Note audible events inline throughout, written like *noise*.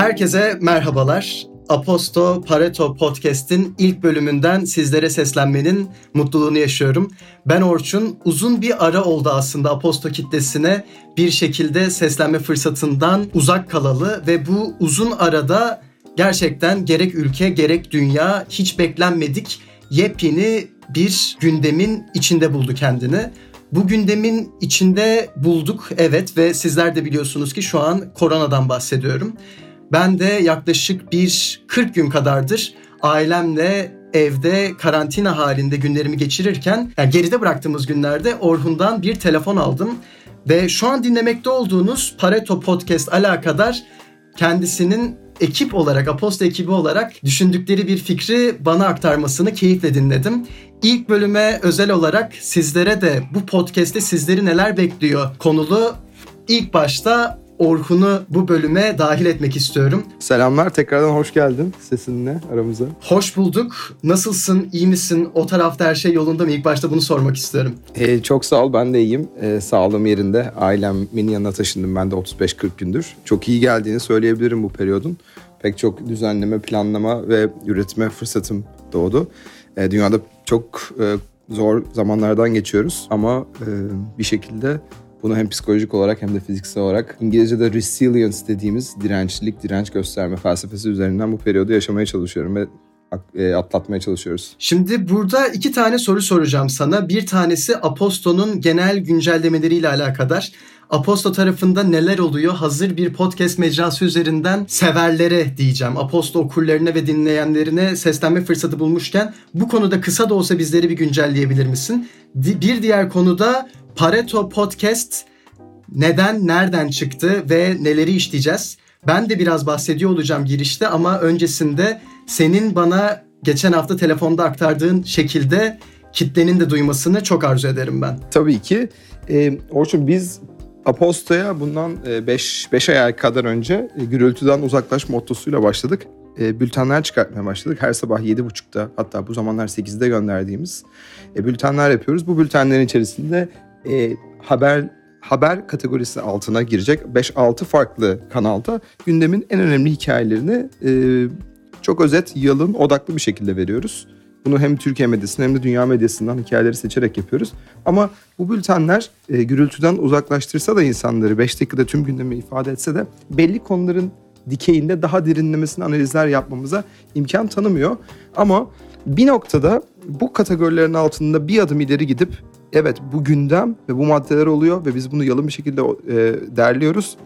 Herkese merhabalar. Aposto Pareto Podcast'in ilk bölümünden sizlere seslenmenin mutluluğunu yaşıyorum. Ben Orçun. Uzun bir ara oldu aslında Aposto kitlesine bir şekilde seslenme fırsatından uzak kalalı ve bu uzun arada gerçekten gerek ülke gerek dünya hiç beklenmedik yepyeni bir gündemin içinde buldu kendini. Bu gündemin içinde bulduk evet ve sizler de biliyorsunuz ki şu an koronadan bahsediyorum. Ben de yaklaşık bir 40 gün kadardır ailemle evde karantina halinde günlerimi geçirirken yani geride bıraktığımız günlerde Orhun'dan bir telefon aldım ve şu an dinlemekte olduğunuz Pareto Podcast alakadar kendisinin ekip olarak, Aposto ekibi olarak düşündükleri bir fikri bana aktarmasını keyifle dinledim. İlk bölüme özel olarak sizlere de bu podcast'te sizleri neler bekliyor konulu ilk başta Orhun'u bu bölüme dahil etmek istiyorum. Selamlar, tekrardan hoş geldin sesinle aramıza. Hoş bulduk. Nasılsın, iyi misin? O tarafta her şey yolunda mı? İlk başta bunu sormak istiyorum. Ee, çok sağ ol, ben de iyiyim. Ee, sağlığım yerinde. Ailemin yanına taşındım ben de 35-40 gündür. Çok iyi geldiğini söyleyebilirim bu periyodun. Pek çok düzenleme, planlama ve üretme fırsatım doğdu. Ee, dünyada çok e, zor zamanlardan geçiyoruz ama e, bir şekilde bunu hem psikolojik olarak hem de fiziksel olarak İngilizce'de resilience dediğimiz dirençlilik, direnç gösterme felsefesi üzerinden bu periyodu yaşamaya çalışıyorum ve e, atlatmaya çalışıyoruz. Şimdi burada iki tane soru soracağım sana. Bir tanesi Aposto'nun genel güncellemeleriyle alakadar. Aposto tarafında neler oluyor? Hazır bir podcast mecrası üzerinden severlere diyeceğim. Aposto okurlarına ve dinleyenlerine seslenme fırsatı bulmuşken bu konuda kısa da olsa bizleri bir güncelleyebilir misin? Bir diğer konuda Pareto Podcast neden, nereden çıktı ve neleri işleyeceğiz? Ben de biraz bahsediyor olacağım girişte ama öncesinde senin bana geçen hafta telefonda aktardığın şekilde kitlenin de duymasını çok arzu ederim ben. Tabii ki. Ee, Orçun biz Aposto'ya bundan 5 5 ay kadar önce e, gürültüden uzaklaş mottosuyla başladık. E, bültenler çıkartmaya başladık. Her sabah 7.30'da hatta bu zamanlar 8'de gönderdiğimiz e, bültenler yapıyoruz. Bu bültenlerin içerisinde e, haber haber kategorisi altına girecek 5-6 farklı kanalda gündemin en önemli hikayelerini e, çok özet, yalın, odaklı bir şekilde veriyoruz. Bunu hem Türkiye medyasından hem de dünya medyasından hikayeleri seçerek yapıyoruz. Ama bu bültenler e, gürültüden uzaklaştırsa da insanları 5 dakikada tüm gündemi ifade etse de belli konuların dikeyinde daha derinlemesine analizler yapmamıza imkan tanımıyor. Ama bir noktada bu kategorilerin altında bir adım ileri gidip evet bu gündem ve bu maddeler oluyor ve biz bunu yalın bir şekilde e, derliyoruz.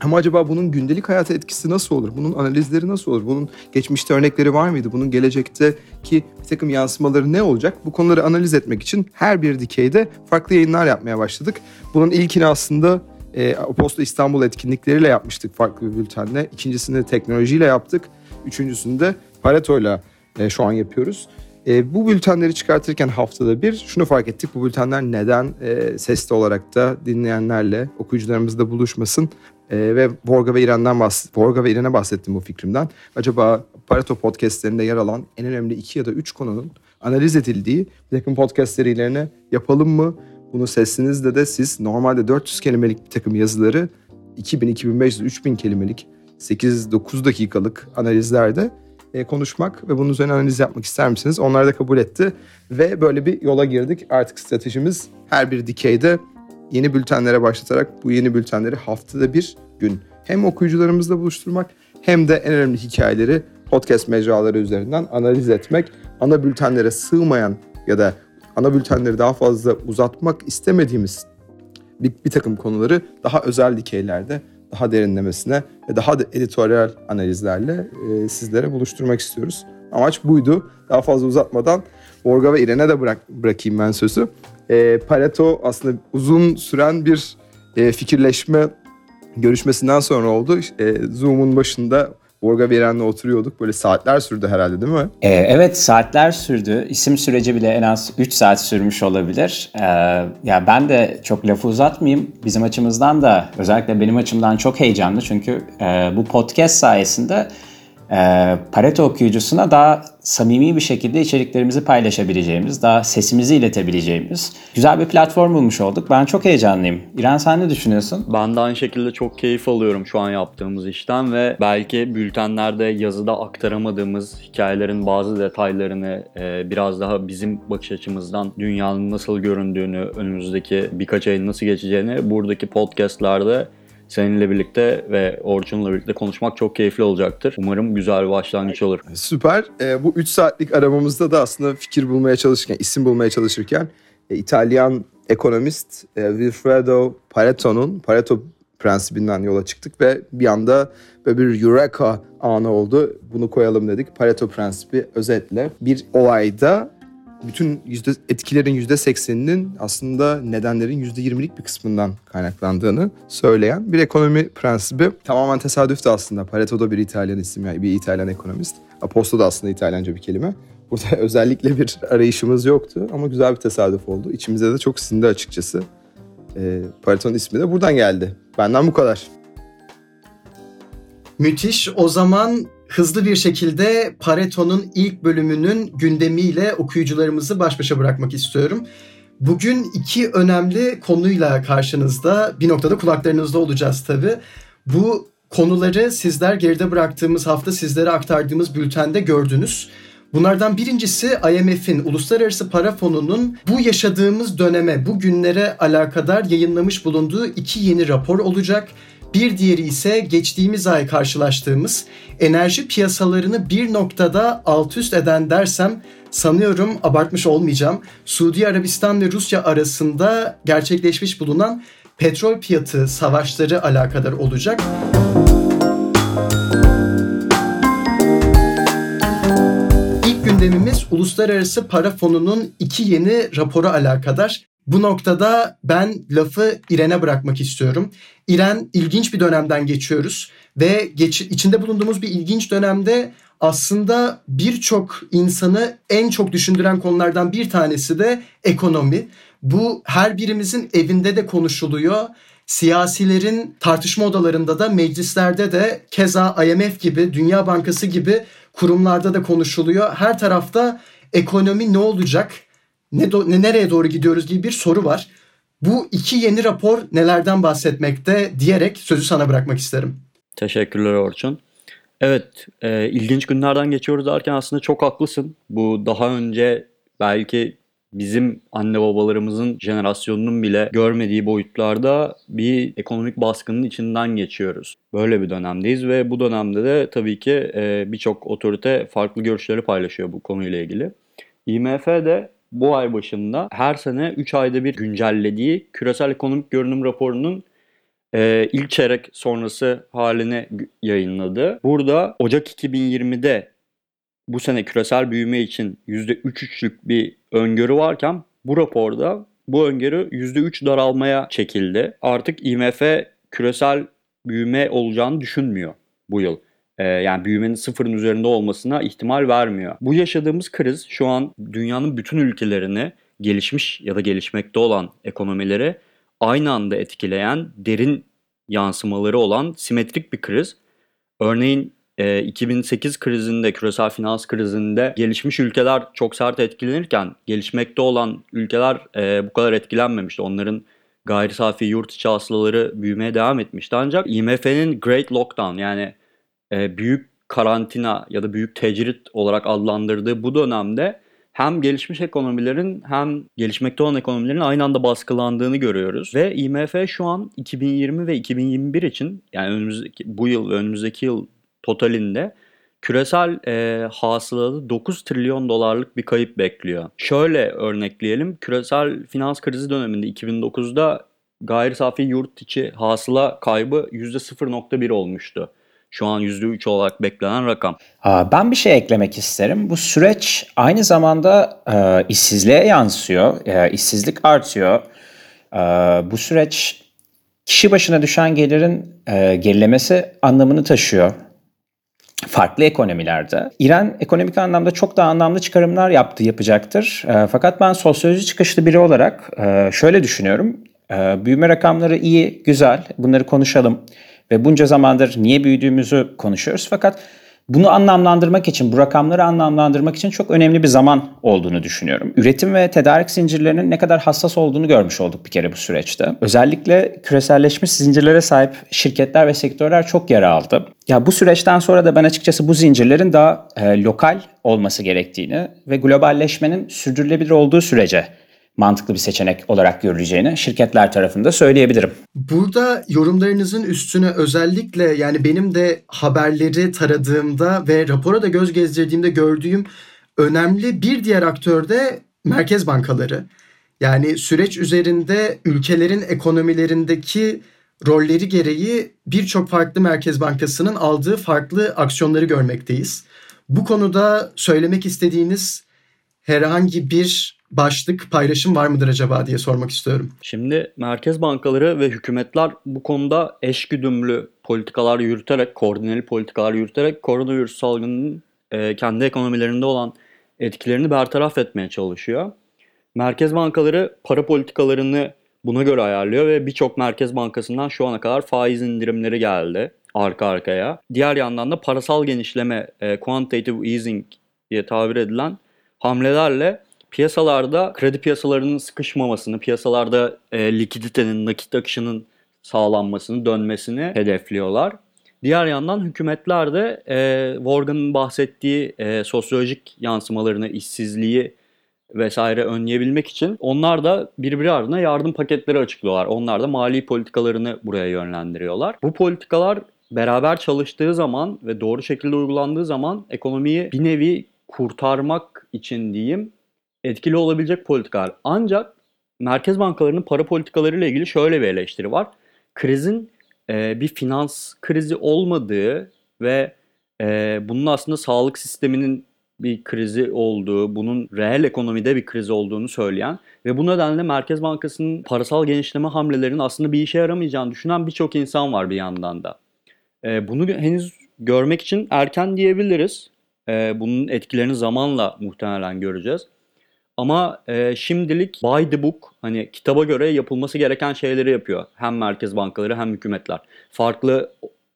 Ama acaba bunun gündelik hayata etkisi nasıl olur? Bunun analizleri nasıl olur? Bunun geçmişte örnekleri var mıydı? Bunun gelecekteki bir takım yansımaları ne olacak? Bu konuları analiz etmek için her bir dikeyde farklı yayınlar yapmaya başladık. Bunun ilkini aslında e, Posta İstanbul etkinlikleriyle yapmıştık farklı bir bültenle. İkincisini teknolojiyle yaptık. Üçüncüsünü de Pareto'yla e, şu an yapıyoruz. E, bu bültenleri çıkartırken haftada bir şunu fark ettik. Bu bültenler neden e, sesli olarak da dinleyenlerle, okuyucularımızla buluşmasın? E, ve Vorga ve İren'den bahs Vorga ve İren'e bahsettim bu fikrimden. Acaba Pareto podcastlerinde yer alan en önemli iki ya da üç konunun analiz edildiği bir takım podcast serilerini yapalım mı? Bunu sesinizde de siz normalde 400 kelimelik bir takım yazıları 2000, 2500, 3000 kelimelik 8-9 dakikalık analizlerde e, konuşmak ve bunun üzerine analiz yapmak ister misiniz? Onlar da kabul etti ve böyle bir yola girdik. Artık stratejimiz her bir dikeyde yeni bültenlere başlatarak bu yeni bültenleri haftada bir gün hem okuyucularımızla buluşturmak hem de en önemli hikayeleri podcast mecraları üzerinden analiz etmek. Ana bültenlere sığmayan ya da ana bültenleri daha fazla uzatmak istemediğimiz bir, bir takım konuları daha özel dikeylerde daha derinlemesine ve daha da editoryal analizlerle e, sizlere buluşturmak istiyoruz. Amaç buydu. Daha fazla uzatmadan Orga ve İren'e de bırak, bırakayım ben sözü. E, Pareto aslında uzun süren bir e, fikirleşme görüşmesinden sonra oldu. E, Zoom'un başında Borga Veren'le oturuyorduk. Böyle saatler sürdü herhalde değil mi? Ee, evet saatler sürdü. İsim süreci bile en az 3 saat sürmüş olabilir. Ee, ya ben de çok lafı uzatmayayım. Bizim açımızdan da özellikle benim açımdan çok heyecanlı. Çünkü e, bu podcast sayesinde e, Pareto okuyucusuna daha samimi bir şekilde içeriklerimizi paylaşabileceğimiz, daha sesimizi iletebileceğimiz güzel bir platform bulmuş olduk. Ben çok heyecanlıyım. İran sen ne düşünüyorsun? Ben de aynı şekilde çok keyif alıyorum şu an yaptığımız işten ve belki bültenlerde yazıda aktaramadığımız hikayelerin bazı detaylarını e, biraz daha bizim bakış açımızdan dünyanın nasıl göründüğünü, önümüzdeki birkaç ayın nasıl geçeceğini buradaki podcastlerde seninle birlikte ve Orçun'la birlikte konuşmak çok keyifli olacaktır. Umarım güzel bir başlangıç olur. Süper. E, bu 3 saatlik aramamızda da aslında fikir bulmaya çalışırken, isim bulmaya çalışırken e, İtalyan ekonomist e, Wilfredo Pareto'nun Pareto prensibinden yola çıktık ve bir anda böyle bir eureka anı oldu. Bunu koyalım dedik. Pareto prensibi özetle bir olayda bütün yüzde, etkilerin yüzde sekseninin aslında nedenlerin yüzde yirmilik bir kısmından kaynaklandığını söyleyen bir ekonomi prensibi. Tamamen tesadüf de aslında. Pareto da bir İtalyan isim, yani bir İtalyan ekonomist. Aposto da aslında İtalyanca bir kelime. Burada *laughs* özellikle bir arayışımız yoktu ama güzel bir tesadüf oldu. İçimize de çok sindi açıkçası. E, Pareto'nun ismi de buradan geldi. Benden bu kadar. Müthiş. O zaman hızlı bir şekilde Pareto'nun ilk bölümünün gündemiyle okuyucularımızı baş başa bırakmak istiyorum. Bugün iki önemli konuyla karşınızda, bir noktada kulaklarınızda olacağız tabii. Bu konuları sizler geride bıraktığımız hafta sizlere aktardığımız bültende gördünüz. Bunlardan birincisi IMF'in Uluslararası Para Fonu'nun bu yaşadığımız döneme, bu günlere alakadar yayınlamış bulunduğu iki yeni rapor olacak. Bir diğeri ise geçtiğimiz ay karşılaştığımız enerji piyasalarını bir noktada alt üst eden dersem sanıyorum abartmış olmayacağım. Suudi Arabistan ve Rusya arasında gerçekleşmiş bulunan petrol fiyatı savaşları alakadar olacak. İlk gündemimiz Uluslararası Para Fonu'nun iki yeni raporu alakadar. Bu noktada ben lafı İren'e bırakmak istiyorum. İren ilginç bir dönemden geçiyoruz ve geç, içinde bulunduğumuz bir ilginç dönemde aslında birçok insanı en çok düşündüren konulardan bir tanesi de ekonomi. Bu her birimizin evinde de konuşuluyor. Siyasilerin tartışma odalarında da meclislerde de keza IMF gibi, Dünya Bankası gibi kurumlarda da konuşuluyor. Her tarafta ekonomi ne olacak? Ne, do, ne nereye doğru gidiyoruz gibi bir soru var. Bu iki yeni rapor nelerden bahsetmekte diyerek sözü sana bırakmak isterim. Teşekkürler Orçun. Evet, e, ilginç günlerden geçiyoruz derken aslında çok haklısın. Bu daha önce belki bizim anne babalarımızın jenerasyonunun bile görmediği boyutlarda bir ekonomik baskının içinden geçiyoruz. Böyle bir dönemdeyiz ve bu dönemde de tabii ki e, birçok otorite farklı görüşleri paylaşıyor bu konuyla ilgili. IMF de bu ay başında her sene 3 ayda bir güncellediği küresel ekonomik görünüm raporunun e, ilk çeyrek sonrası halini yayınladı. Burada Ocak 2020'de bu sene küresel büyüme için %3-3'lük bir öngörü varken bu raporda bu öngörü %3 daralmaya çekildi. Artık IMF küresel büyüme olacağını düşünmüyor bu yıl e, yani büyümenin sıfırın üzerinde olmasına ihtimal vermiyor. Bu yaşadığımız kriz şu an dünyanın bütün ülkelerini gelişmiş ya da gelişmekte olan ekonomileri aynı anda etkileyen derin yansımaları olan simetrik bir kriz. Örneğin e, 2008 krizinde, küresel finans krizinde gelişmiş ülkeler çok sert etkilenirken gelişmekte olan ülkeler e, bu kadar etkilenmemişti. Onların gayri safi yurt içi hasılaları büyümeye devam etmişti. Ancak IMF'nin Great Lockdown yani e, büyük karantina ya da büyük tecrit olarak adlandırdığı bu dönemde hem gelişmiş ekonomilerin hem gelişmekte olan ekonomilerin aynı anda baskılandığını görüyoruz. Ve IMF şu an 2020 ve 2021 için yani önümüzdeki bu yıl ve önümüzdeki yıl totalinde küresel e, hasılada 9 trilyon dolarlık bir kayıp bekliyor. Şöyle örnekleyelim. Küresel finans krizi döneminde 2009'da gayri safi yurt içi hasıla kaybı %0.1 olmuştu. Şu an %3 olarak beklenen rakam. Ben bir şey eklemek isterim. Bu süreç aynı zamanda e, işsizliğe yansıyor. E, işsizlik artıyor. E, bu süreç kişi başına düşen gelirin e, gerilemesi anlamını taşıyor farklı ekonomilerde. İran ekonomik anlamda çok daha anlamlı çıkarımlar yaptı, yapacaktır. E, fakat ben sosyoloji çıkışlı biri olarak e, şöyle düşünüyorum. E, büyüme rakamları iyi, güzel. Bunları konuşalım ve bunca zamandır niye büyüdüğümüzü konuşuyoruz. Fakat Bunu anlamlandırmak için, bu rakamları anlamlandırmak için çok önemli bir zaman olduğunu düşünüyorum. Üretim ve tedarik zincirlerinin ne kadar hassas olduğunu görmüş olduk bir kere bu süreçte. Özellikle küreselleşmiş zincirlere sahip şirketler ve sektörler çok yara aldı. Ya bu süreçten sonra da ben açıkçası bu zincirlerin daha e, lokal olması gerektiğini ve globalleşmenin sürdürülebilir olduğu sürece mantıklı bir seçenek olarak görüleceğini şirketler tarafında söyleyebilirim. Burada yorumlarınızın üstüne özellikle yani benim de haberleri taradığımda ve rapora da göz gezdirdiğimde gördüğüm önemli bir diğer aktör de merkez bankaları. Yani süreç üzerinde ülkelerin ekonomilerindeki rolleri gereği birçok farklı merkez bankasının aldığı farklı aksiyonları görmekteyiz. Bu konuda söylemek istediğiniz herhangi bir başlık paylaşım var mıdır acaba diye sormak istiyorum. Şimdi merkez bankaları ve hükümetler bu konuda eşgüdümlü politikalar yürüterek, koordineli politikalar yürüterek koronavirüs salgınının e, kendi ekonomilerinde olan etkilerini bertaraf etmeye çalışıyor. Merkez bankaları para politikalarını buna göre ayarlıyor ve birçok merkez bankasından şu ana kadar faiz indirimleri geldi arka arkaya. Diğer yandan da parasal genişleme, e, quantitative easing diye tabir edilen hamlelerle piyasalarda kredi piyasalarının sıkışmamasını, piyasalarda e, likiditenin, nakit akışının sağlanmasını, dönmesini hedefliyorlar. Diğer yandan hükümetler de e, Morgan'ın bahsettiği e, sosyolojik yansımalarını, işsizliği vesaire önleyebilmek için onlar da birbiri ardına yardım paketleri açıklıyorlar. Onlar da mali politikalarını buraya yönlendiriyorlar. Bu politikalar beraber çalıştığı zaman ve doğru şekilde uygulandığı zaman ekonomiyi bir nevi kurtarmak için diyeyim etkili olabilecek politikalar. Ancak merkez bankalarının para politikalarıyla ilgili şöyle bir eleştiri var. Krizin e, bir finans krizi olmadığı ve e, bunun aslında sağlık sisteminin bir krizi olduğu, bunun reel ekonomide bir kriz olduğunu söyleyen ve bu nedenle Merkez Bankası'nın parasal genişleme hamlelerinin aslında bir işe yaramayacağını düşünen birçok insan var bir yandan da. E, bunu henüz görmek için erken diyebiliriz. E, bunun etkilerini zamanla muhtemelen göreceğiz. Ama e, şimdilik by the book hani kitaba göre yapılması gereken şeyleri yapıyor. Hem merkez bankaları hem hükümetler. Farklı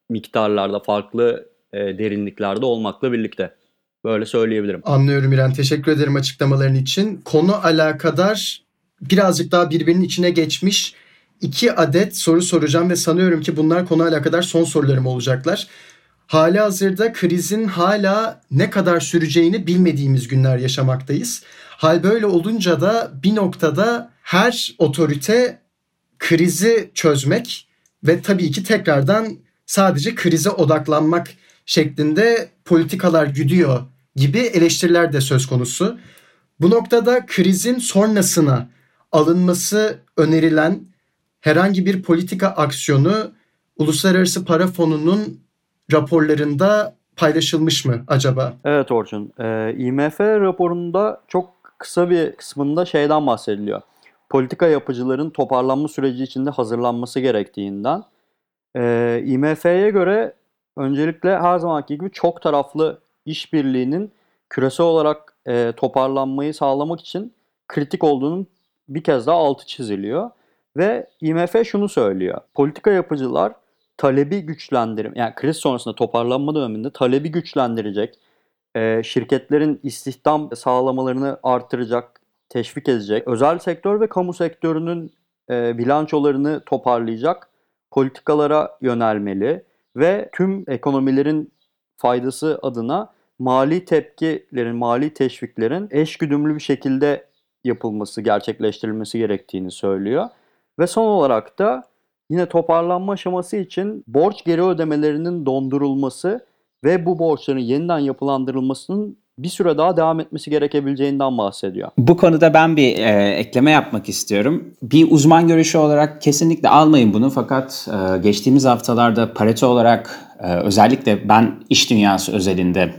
miktarlarda, farklı e, derinliklerde olmakla birlikte. Böyle söyleyebilirim. Anlıyorum İren. Teşekkür ederim açıklamaların için. Konu alakadar birazcık daha birbirinin içine geçmiş iki adet soru soracağım ve sanıyorum ki bunlar konu alakadar son sorularım olacaklar. Hali hazırda krizin hala ne kadar süreceğini bilmediğimiz günler yaşamaktayız. Hal böyle olunca da bir noktada her otorite krizi çözmek ve tabii ki tekrardan sadece krize odaklanmak şeklinde politikalar güdüyor gibi eleştiriler de söz konusu. Bu noktada krizin sonrasına alınması önerilen herhangi bir politika aksiyonu Uluslararası Para Fonu'nun raporlarında paylaşılmış mı acaba? Evet Orçun. Ee, IMF raporunda çok kısa bir kısmında şeyden bahsediliyor. Politika yapıcıların toparlanma süreci içinde hazırlanması gerektiğinden. Ee, IMF'ye göre öncelikle her zamanki gibi çok taraflı işbirliğinin küresel olarak e, toparlanmayı sağlamak için kritik olduğunun bir kez daha altı çiziliyor. Ve IMF şunu söylüyor. Politika yapıcılar talebi güçlendirim, yani kriz sonrasında toparlanma döneminde talebi güçlendirecek, e, şirketlerin istihdam sağlamalarını artıracak, teşvik edecek, özel sektör ve kamu sektörünün e, bilançolarını toparlayacak politikalara yönelmeli ve tüm ekonomilerin faydası adına mali tepkilerin, mali teşviklerin eşgüdümlü bir şekilde yapılması, gerçekleştirilmesi gerektiğini söylüyor. Ve son olarak da yine toparlanma aşaması için borç geri ödemelerinin dondurulması ve bu borçların yeniden yapılandırılmasının bir süre daha devam etmesi gerekebileceğinden bahsediyor. Bu konuda ben bir e, ekleme yapmak istiyorum. Bir uzman görüşü olarak kesinlikle almayın bunu fakat e, geçtiğimiz haftalarda Pareto olarak e, özellikle ben iş dünyası özelinde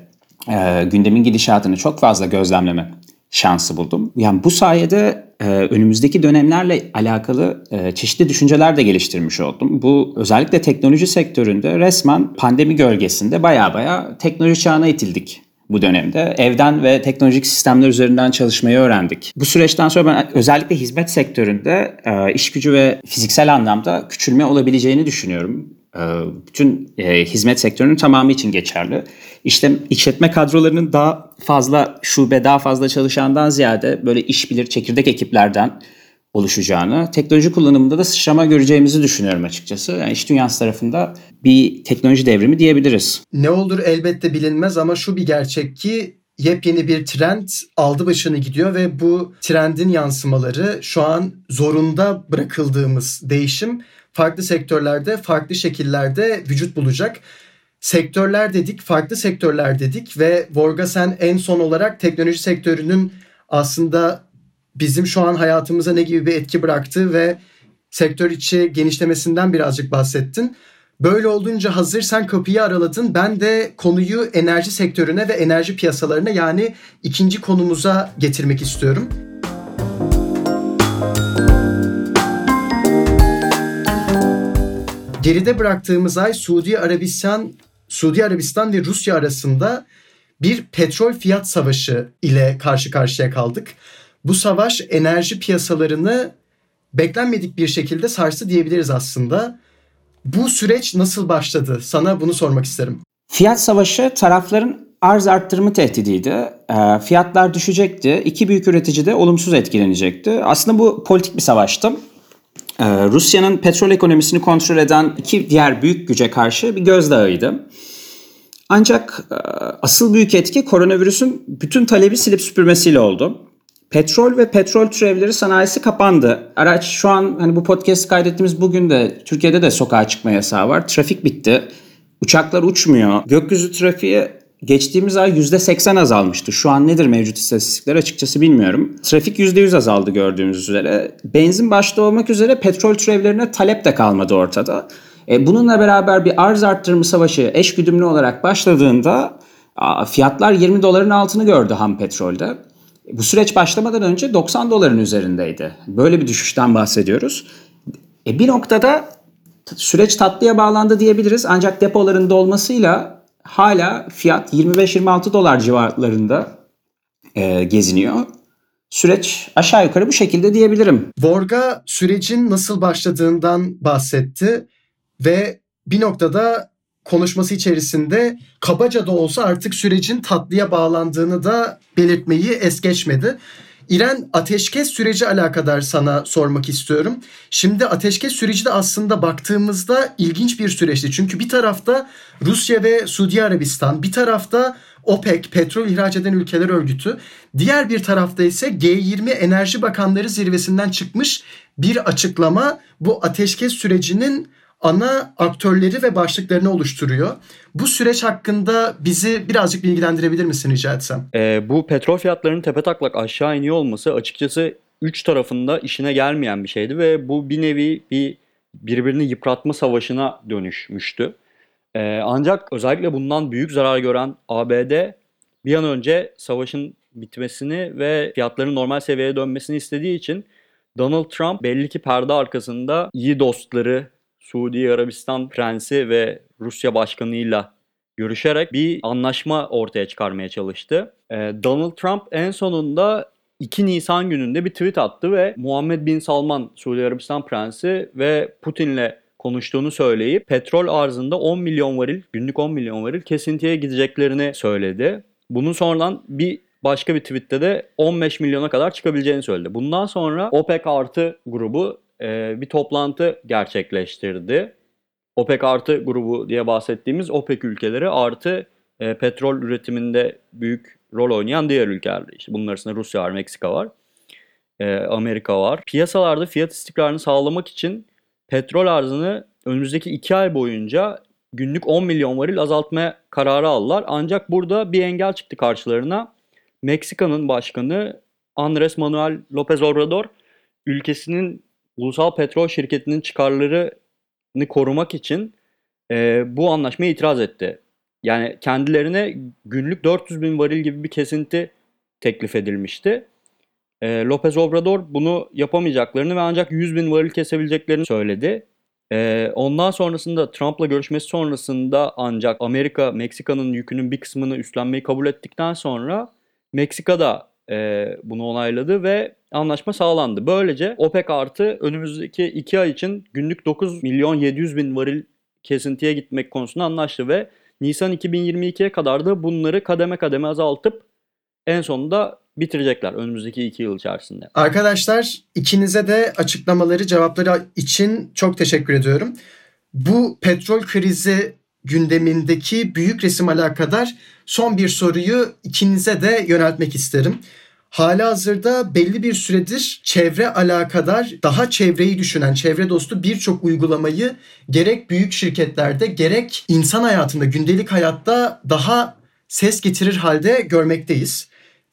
e, gündemin gidişatını çok fazla gözlemleme şansı buldum. Yani bu sayede önümüzdeki dönemlerle alakalı e, çeşitli düşünceler de geliştirmiş oldum. Bu özellikle teknoloji sektöründe resmen pandemi gölgesinde baya baya teknoloji çağına itildik bu dönemde. Evden ve teknolojik sistemler üzerinden çalışmayı öğrendik. Bu süreçten sonra ben özellikle hizmet sektöründe e, iş gücü ve fiziksel anlamda küçülme olabileceğini düşünüyorum. Bütün e, hizmet sektörünün tamamı için geçerli. İşte işletme kadrolarının daha fazla şube, daha fazla çalışandan ziyade böyle iş bilir çekirdek ekiplerden oluşacağını, teknoloji kullanımında da sıçrama göreceğimizi düşünüyorum açıkçası. Yani iş dünyası tarafında bir teknoloji devrimi diyebiliriz. Ne olur elbette bilinmez ama şu bir gerçek ki yepyeni bir trend aldı başını gidiyor ve bu trendin yansımaları şu an zorunda bırakıldığımız değişim farklı sektörlerde, farklı şekillerde vücut bulacak. Sektörler dedik, farklı sektörler dedik ve Vorga sen en son olarak teknoloji sektörünün aslında bizim şu an hayatımıza ne gibi bir etki bıraktığı ve sektör içi genişlemesinden birazcık bahsettin. Böyle olduğunca hazır sen kapıyı araladın. Ben de konuyu enerji sektörüne ve enerji piyasalarına yani ikinci konumuza getirmek istiyorum. Geride bıraktığımız ay Suudi Arabistan, Suudi Arabistan ve Rusya arasında bir petrol fiyat savaşı ile karşı karşıya kaldık. Bu savaş enerji piyasalarını beklenmedik bir şekilde sarstı diyebiliriz aslında. Bu süreç nasıl başladı? Sana bunu sormak isterim. Fiyat savaşı tarafların arz arttırımı tehdidiydi. E, fiyatlar düşecekti. İki büyük üretici de olumsuz etkilenecekti. Aslında bu politik bir savaştı. E, Rusya'nın petrol ekonomisini kontrol eden iki diğer büyük güce karşı bir gözdağıydı. Ancak e, asıl büyük etki koronavirüsün bütün talebi silip süpürmesiyle oldu. Petrol ve petrol türevleri sanayisi kapandı. Araç şu an hani bu podcast kaydettiğimiz bugün de Türkiye'de de sokağa çıkma yasağı var. Trafik bitti. Uçaklar uçmuyor. Gökyüzü trafiği geçtiğimiz ay %80 azalmıştı. Şu an nedir mevcut istatistikler açıkçası bilmiyorum. Trafik %100 azaldı gördüğünüz üzere. Benzin başta olmak üzere petrol türevlerine talep de kalmadı ortada. E, bununla beraber bir arz arttırımı savaşı eş güdümlü olarak başladığında fiyatlar 20 doların altını gördü ham petrolde. Bu süreç başlamadan önce 90 doların üzerindeydi. Böyle bir düşüşten bahsediyoruz. E bir noktada süreç tatlıya bağlandı diyebiliriz. Ancak depoların dolmasıyla hala fiyat 25-26 dolar civarlarında e, geziniyor. Süreç aşağı yukarı bu şekilde diyebilirim. Vorga sürecin nasıl başladığından bahsetti ve bir noktada konuşması içerisinde kabaca da olsa artık sürecin tatlıya bağlandığını da belirtmeyi es geçmedi. İren ateşkes süreci alakadar sana sormak istiyorum. Şimdi ateşkes süreci de aslında baktığımızda ilginç bir süreçti. Çünkü bir tarafta Rusya ve Suudi Arabistan, bir tarafta OPEC, petrol ihraç eden ülkeler örgütü, diğer bir tarafta ise G20 Enerji Bakanları zirvesinden çıkmış bir açıklama bu ateşkes sürecinin ana aktörleri ve başlıklarını oluşturuyor. Bu süreç hakkında bizi birazcık bilgilendirebilir misin rica etsem? E, bu petrol fiyatlarının tepe taklak aşağı iniyor olması açıkçası üç tarafında işine gelmeyen bir şeydi ve bu bir nevi bir birbirini yıpratma savaşına dönüşmüştü. E, ancak özellikle bundan büyük zarar gören ABD bir an önce savaşın bitmesini ve fiyatların normal seviyeye dönmesini istediği için Donald Trump belli ki perde arkasında iyi dostları Suudi Arabistan Prensi ve Rusya Başkanı'yla görüşerek bir anlaşma ortaya çıkarmaya çalıştı. Ee, Donald Trump en sonunda 2 Nisan gününde bir tweet attı ve Muhammed Bin Salman Suudi Arabistan Prensi ve Putin'le konuştuğunu söyleyip petrol arzında 10 milyon varil, günlük 10 milyon varil kesintiye gideceklerini söyledi. Bunun sonradan bir başka bir tweette de 15 milyona kadar çıkabileceğini söyledi. Bundan sonra OPEC artı grubu e, bir toplantı gerçekleştirdi. OPEC artı grubu diye bahsettiğimiz OPEC ülkeleri artı e, petrol üretiminde büyük rol oynayan diğer ülkeler. İşte bunun arasında Rusya var, Meksika var, e, Amerika var. Piyasalarda fiyat istikrarını sağlamak için petrol arzını önümüzdeki 2 ay boyunca günlük 10 milyon varil azaltmaya kararı aldılar. Ancak burada bir engel çıktı karşılarına. Meksika'nın başkanı Andres Manuel López Obrador ülkesinin ulusal petrol şirketinin çıkarlarını korumak için e, bu anlaşmaya itiraz etti. Yani kendilerine günlük 400 bin varil gibi bir kesinti teklif edilmişti. E, López Obrador bunu yapamayacaklarını ve ancak 100 bin varil kesebileceklerini söyledi. E, ondan sonrasında Trump'la görüşmesi sonrasında ancak Amerika Meksika'nın yükünün bir kısmını üstlenmeyi kabul ettikten sonra Meksika da e, bunu onayladı ve anlaşma sağlandı. Böylece OPEC artı önümüzdeki 2 ay için günlük 9 milyon 700 bin varil kesintiye gitmek konusunda anlaştı ve Nisan 2022'ye kadar da bunları kademe kademe azaltıp en sonunda bitirecekler önümüzdeki iki yıl içerisinde. Arkadaşlar ikinize de açıklamaları, cevapları için çok teşekkür ediyorum. Bu petrol krizi gündemindeki büyük resim alakadar son bir soruyu ikinize de yöneltmek isterim. Hala hazırda belli bir süredir çevre alakadar daha çevreyi düşünen, çevre dostu birçok uygulamayı gerek büyük şirketlerde gerek insan hayatında, gündelik hayatta daha ses getirir halde görmekteyiz.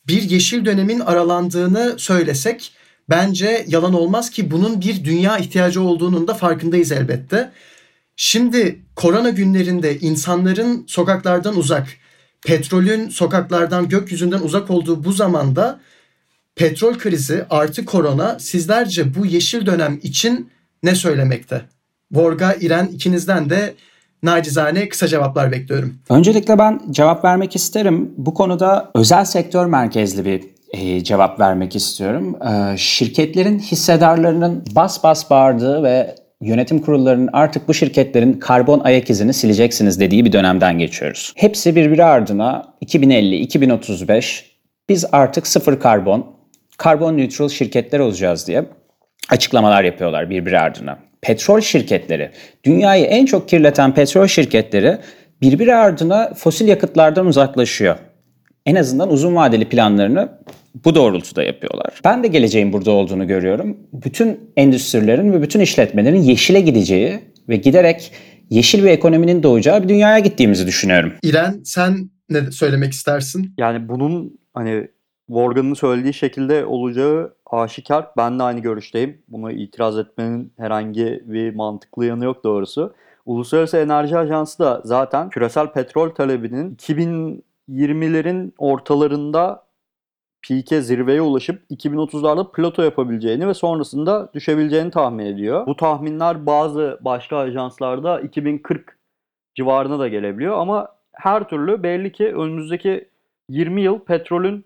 Bir yeşil dönemin aralandığını söylesek bence yalan olmaz ki bunun bir dünya ihtiyacı olduğunun da farkındayız elbette. Şimdi korona günlerinde insanların sokaklardan uzak, petrolün sokaklardan, gökyüzünden uzak olduğu bu zamanda petrol krizi artı korona sizlerce bu yeşil dönem için ne söylemekte? Vorga, İren ikinizden de nacizane kısa cevaplar bekliyorum. Öncelikle ben cevap vermek isterim. Bu konuda özel sektör merkezli bir e, cevap vermek istiyorum. E, şirketlerin hissedarlarının bas bas bağırdığı ve yönetim kurullarının artık bu şirketlerin karbon ayak izini sileceksiniz dediği bir dönemden geçiyoruz. Hepsi birbiri ardına 2050, 2035 biz artık sıfır karbon, karbon neutral şirketler olacağız diye açıklamalar yapıyorlar birbiri ardına. Petrol şirketleri, dünyayı en çok kirleten petrol şirketleri birbiri ardına fosil yakıtlardan uzaklaşıyor. En azından uzun vadeli planlarını bu doğrultuda yapıyorlar. Ben de geleceğin burada olduğunu görüyorum. Bütün endüstrilerin ve bütün işletmelerin yeşile gideceği ve giderek yeşil bir ekonominin doğacağı bir dünyaya gittiğimizi düşünüyorum. İren sen ne söylemek istersin? Yani bunun hani Morgan'ın söylediği şekilde olacağı aşikar. Ben de aynı görüşteyim. Buna itiraz etmenin herhangi bir mantıklı yanı yok doğrusu. Uluslararası Enerji Ajansı da zaten küresel petrol talebinin 2020'lerin ortalarında peak'e zirveye ulaşıp 2030'larda plato yapabileceğini ve sonrasında düşebileceğini tahmin ediyor. Bu tahminler bazı başka ajanslarda 2040 civarına da gelebiliyor ama her türlü belli ki önümüzdeki 20 yıl petrolün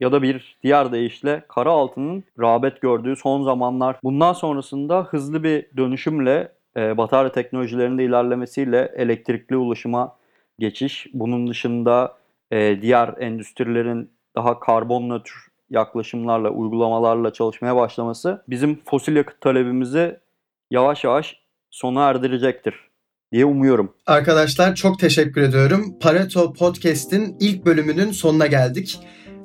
ya da bir diğer deyişle kara altının rağbet gördüğü son zamanlar. Bundan sonrasında hızlı bir dönüşümle e, batarya teknolojilerinde ilerlemesiyle elektrikli ulaşıma geçiş. Bunun dışında e, diğer endüstrilerin daha karbon nötr yaklaşımlarla, uygulamalarla çalışmaya başlaması bizim fosil yakıt talebimizi yavaş yavaş sona erdirecektir diye umuyorum. Arkadaşlar çok teşekkür ediyorum. Pareto Podcast'in ilk bölümünün sonuna geldik.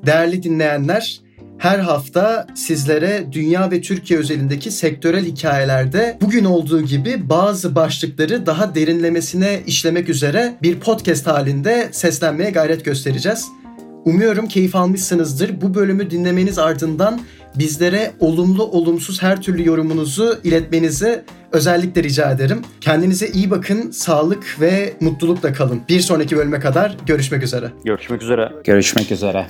Değerli dinleyenler, her hafta sizlere dünya ve Türkiye özelindeki sektörel hikayelerde bugün olduğu gibi bazı başlıkları daha derinlemesine işlemek üzere bir podcast halinde seslenmeye gayret göstereceğiz. Umuyorum keyif almışsınızdır. Bu bölümü dinlemeniz ardından bizlere olumlu olumsuz her türlü yorumunuzu iletmenizi özellikle rica ederim. Kendinize iyi bakın, sağlık ve mutlulukla kalın. Bir sonraki bölüme kadar görüşmek üzere. Görüşmek üzere. Görüşmek üzere.